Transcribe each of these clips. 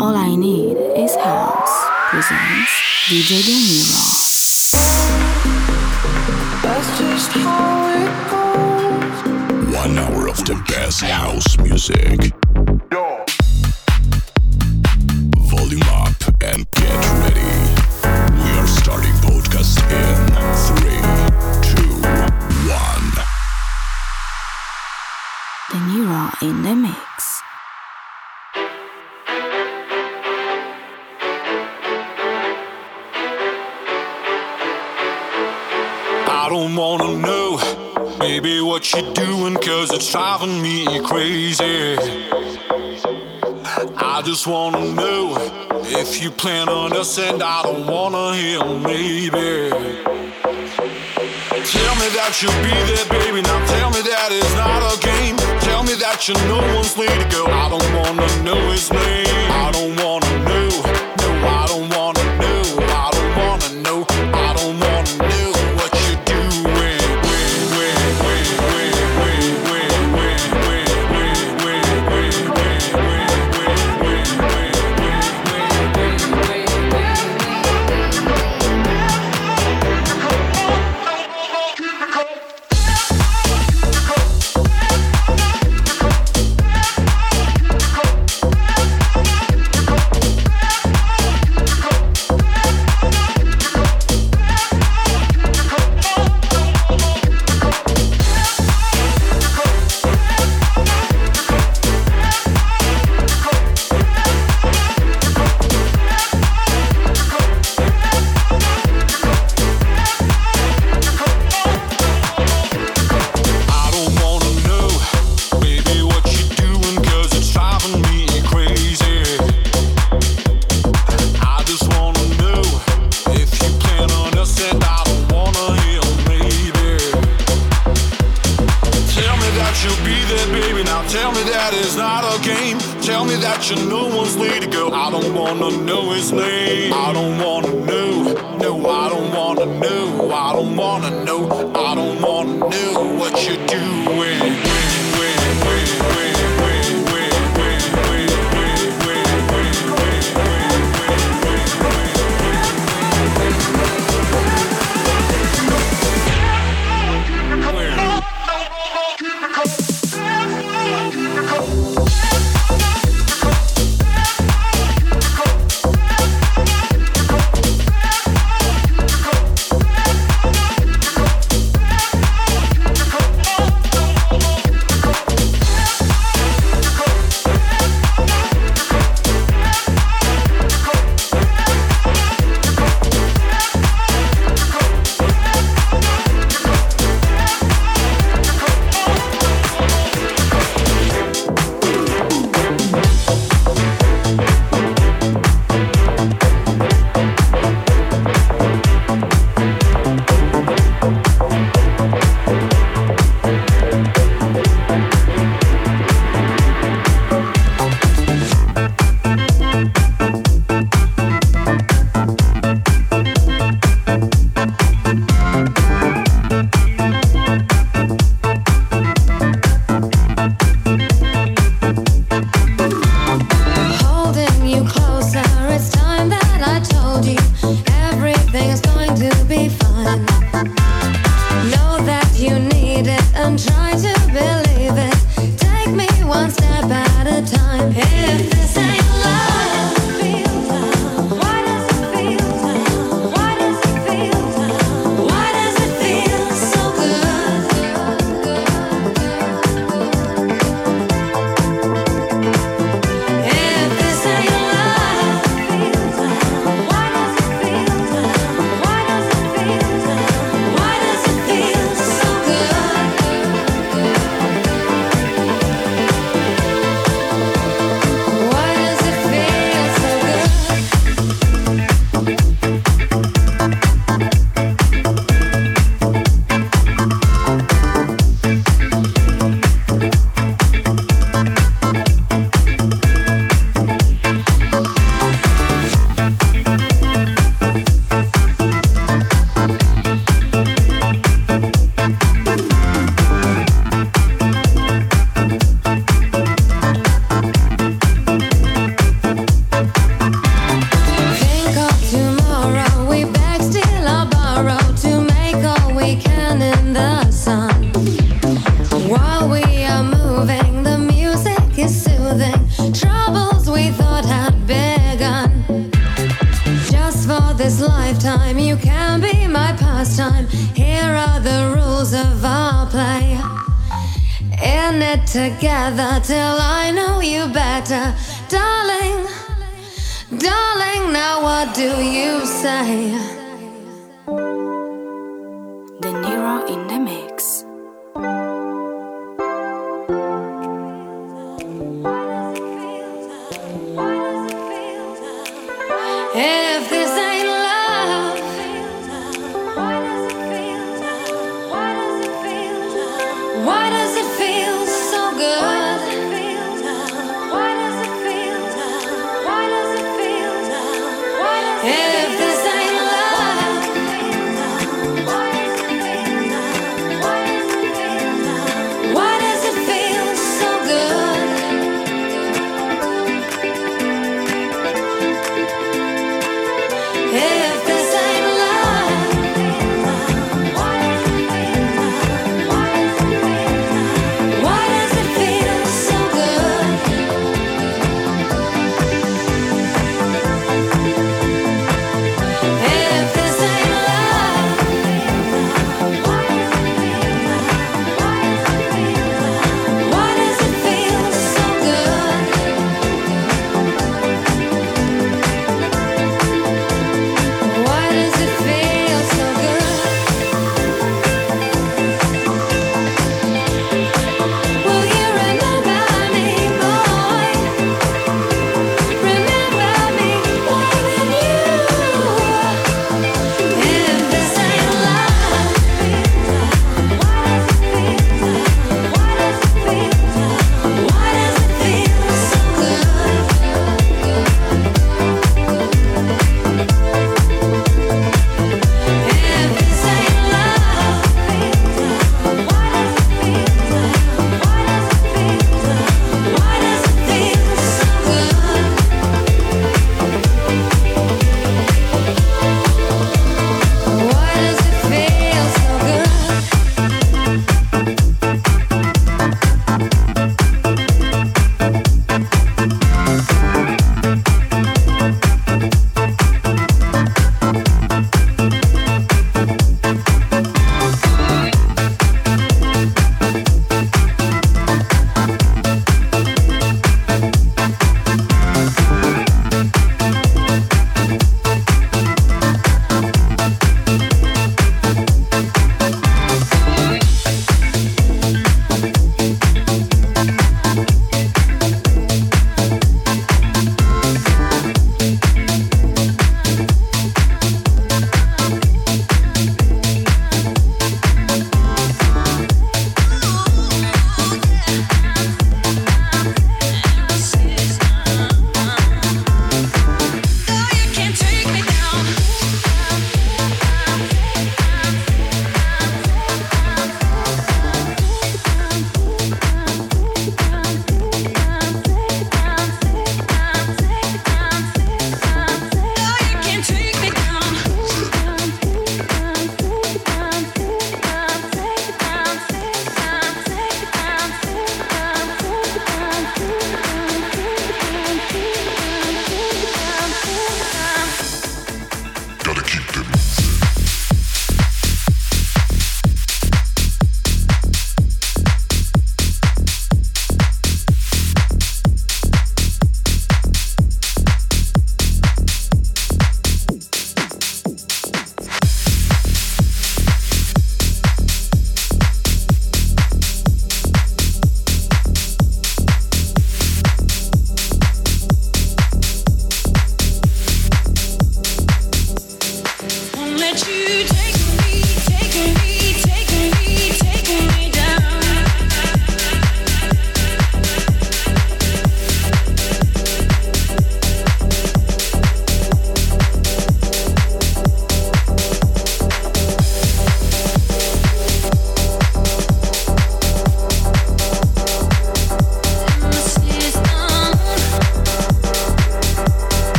All I Need is House presents DJ De Niro. That's just how it goes. One hour of the best house music. Driving me crazy. I just wanna know if you plan on us, and I don't wanna hear maybe. Tell me that you'll be there, baby. Now tell me that it's not a game. Tell me that you know one's lady, girl. I don't wanna know his name. I don't wanna.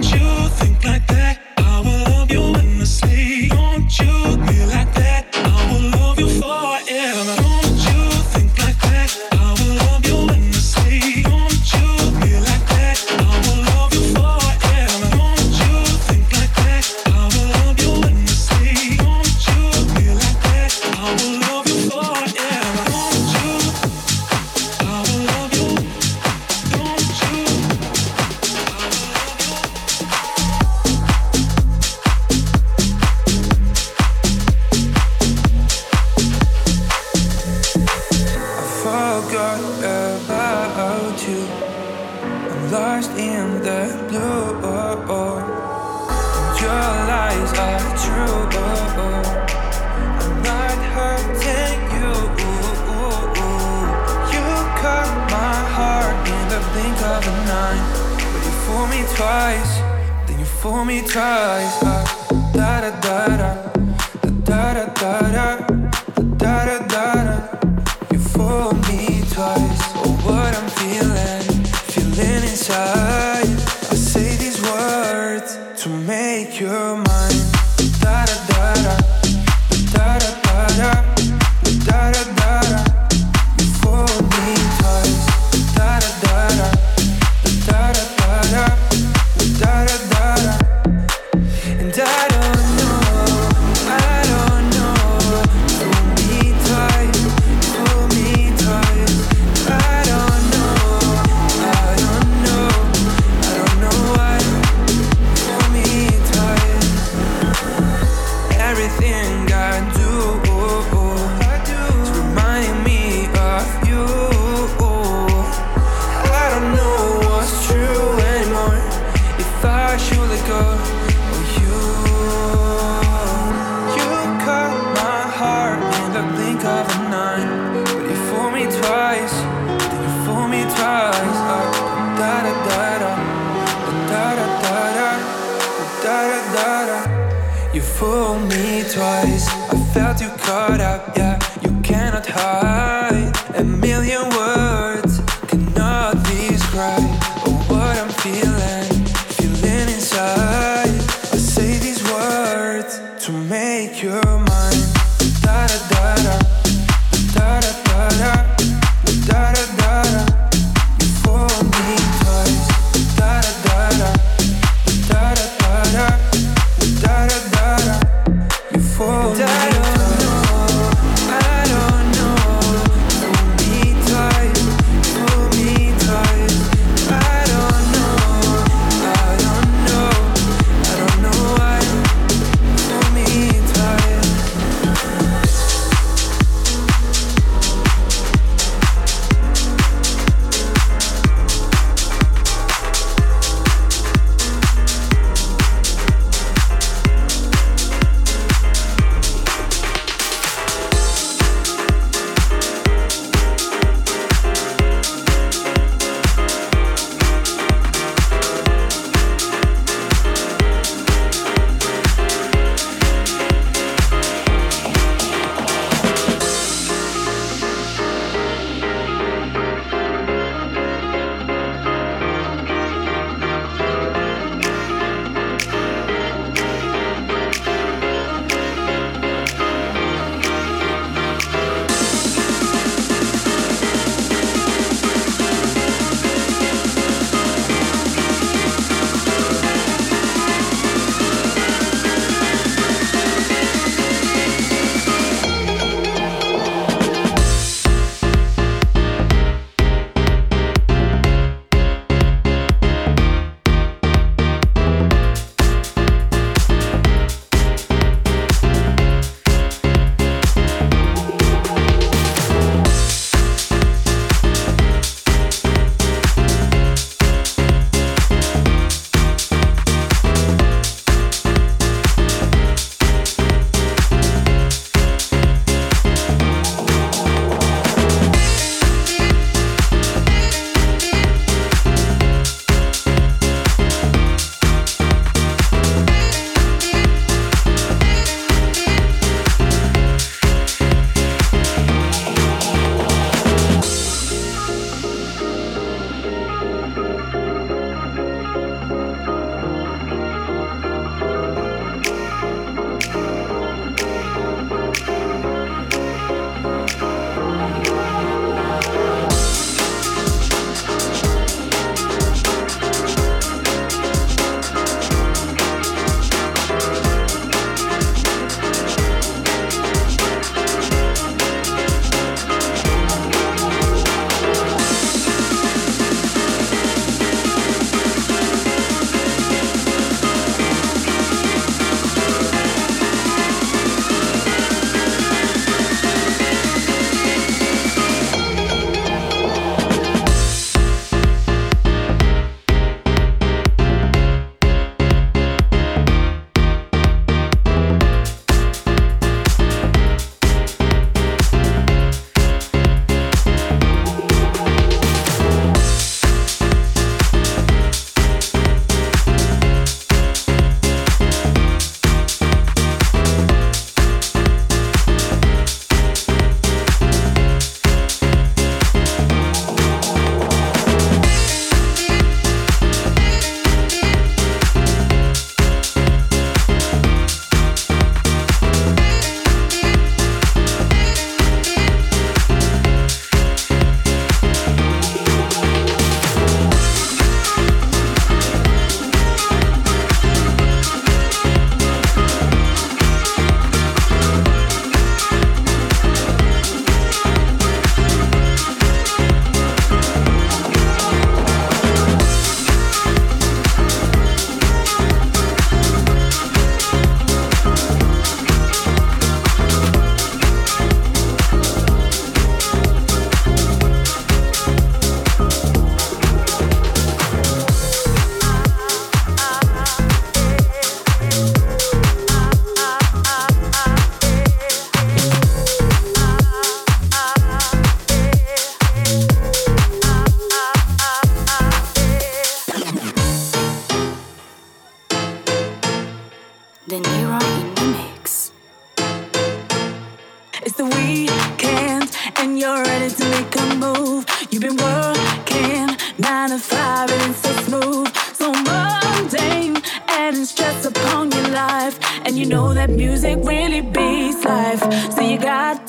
I know that music really beats life, so you got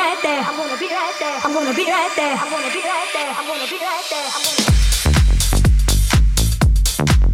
right there. I'm gonna be right there. I'm gonna be right there. I'm gonna be right there. I'm gonna be right there. I'm gonna be right there.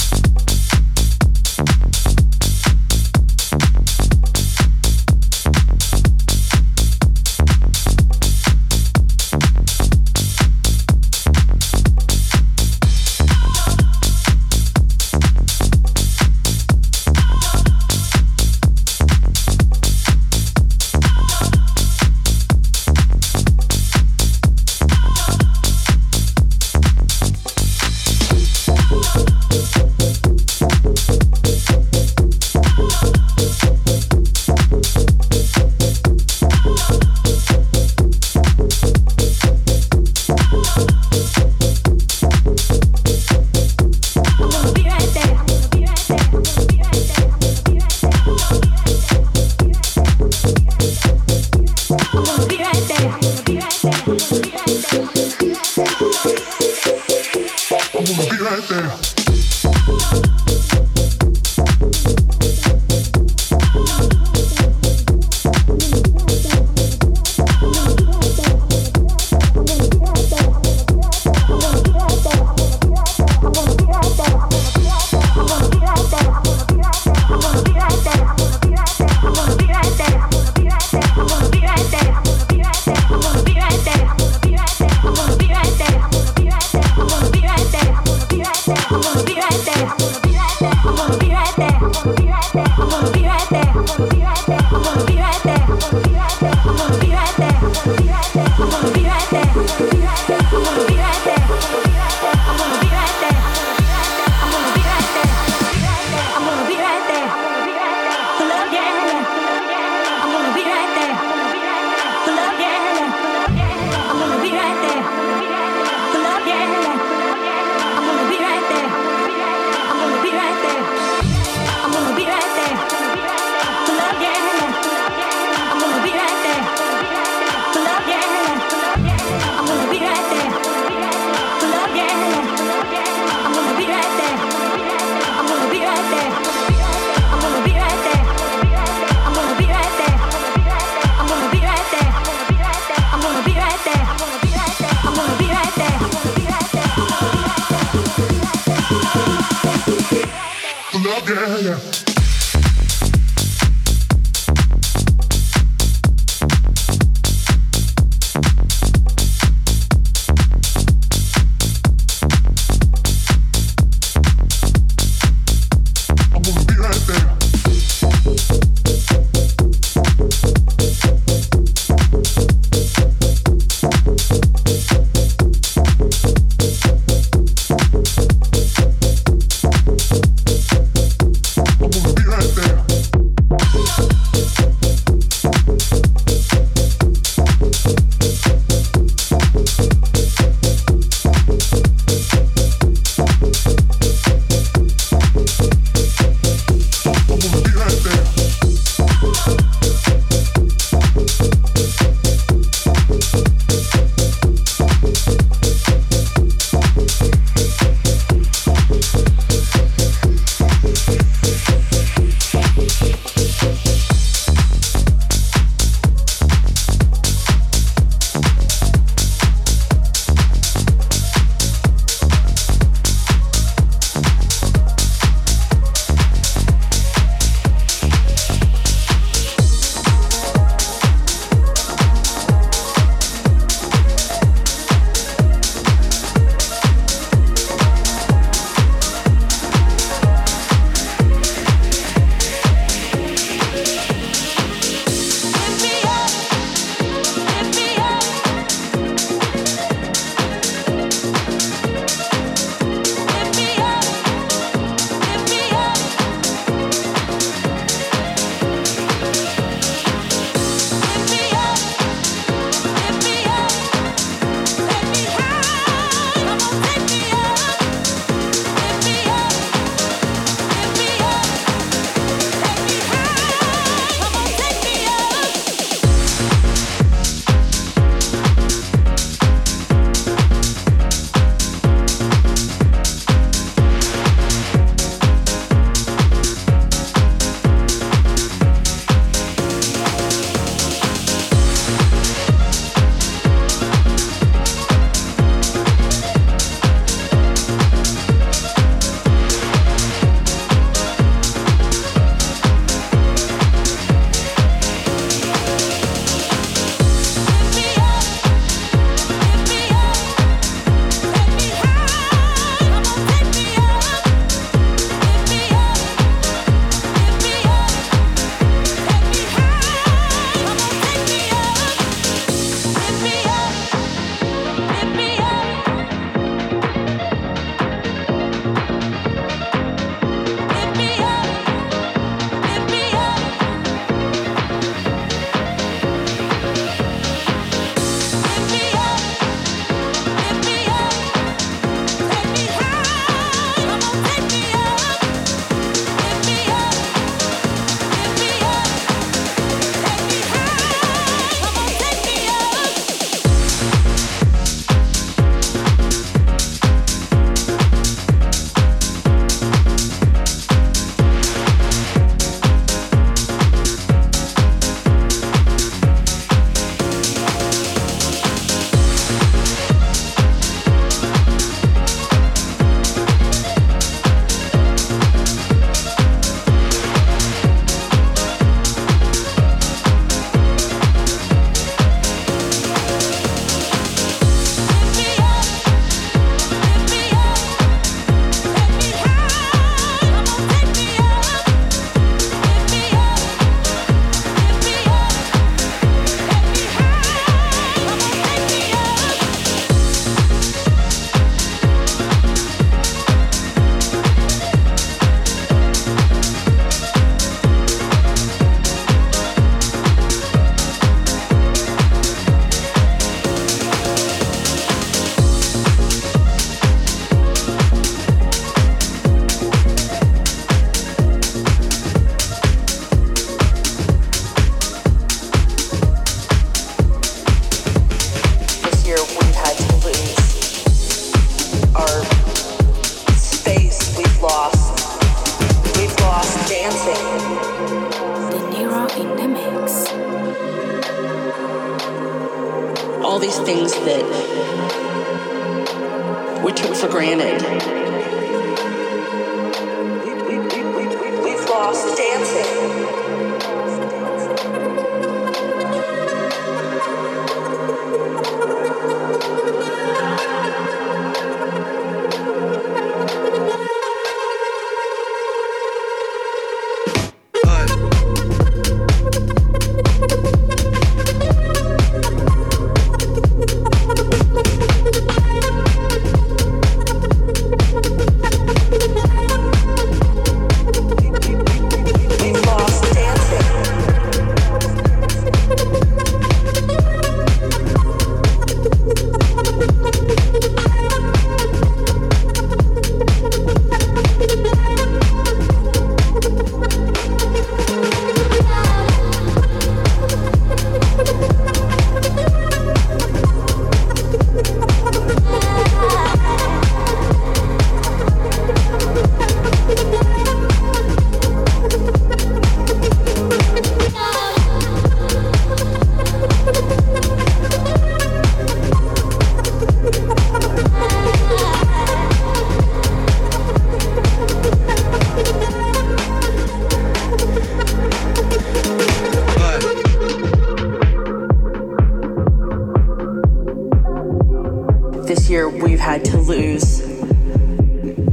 year we've had to lose,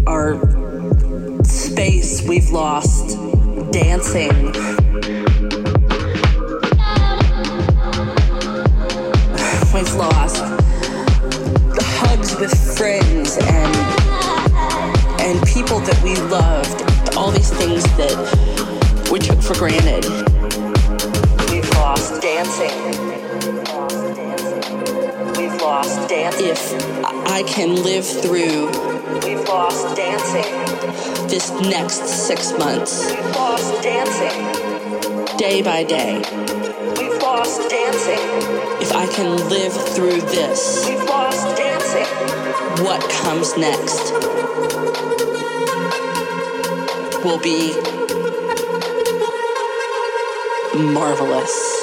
our space we've lost dancing. We've lost the hugs with friends and and people that we loved, all these things that we took for granted. We've lost dancing lost dancing. If I can live through, we've lost dancing. This next six months, we've lost dancing. Day by day, we've lost dancing. If I can live through this, we've lost dancing. What comes next will be marvelous.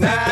Here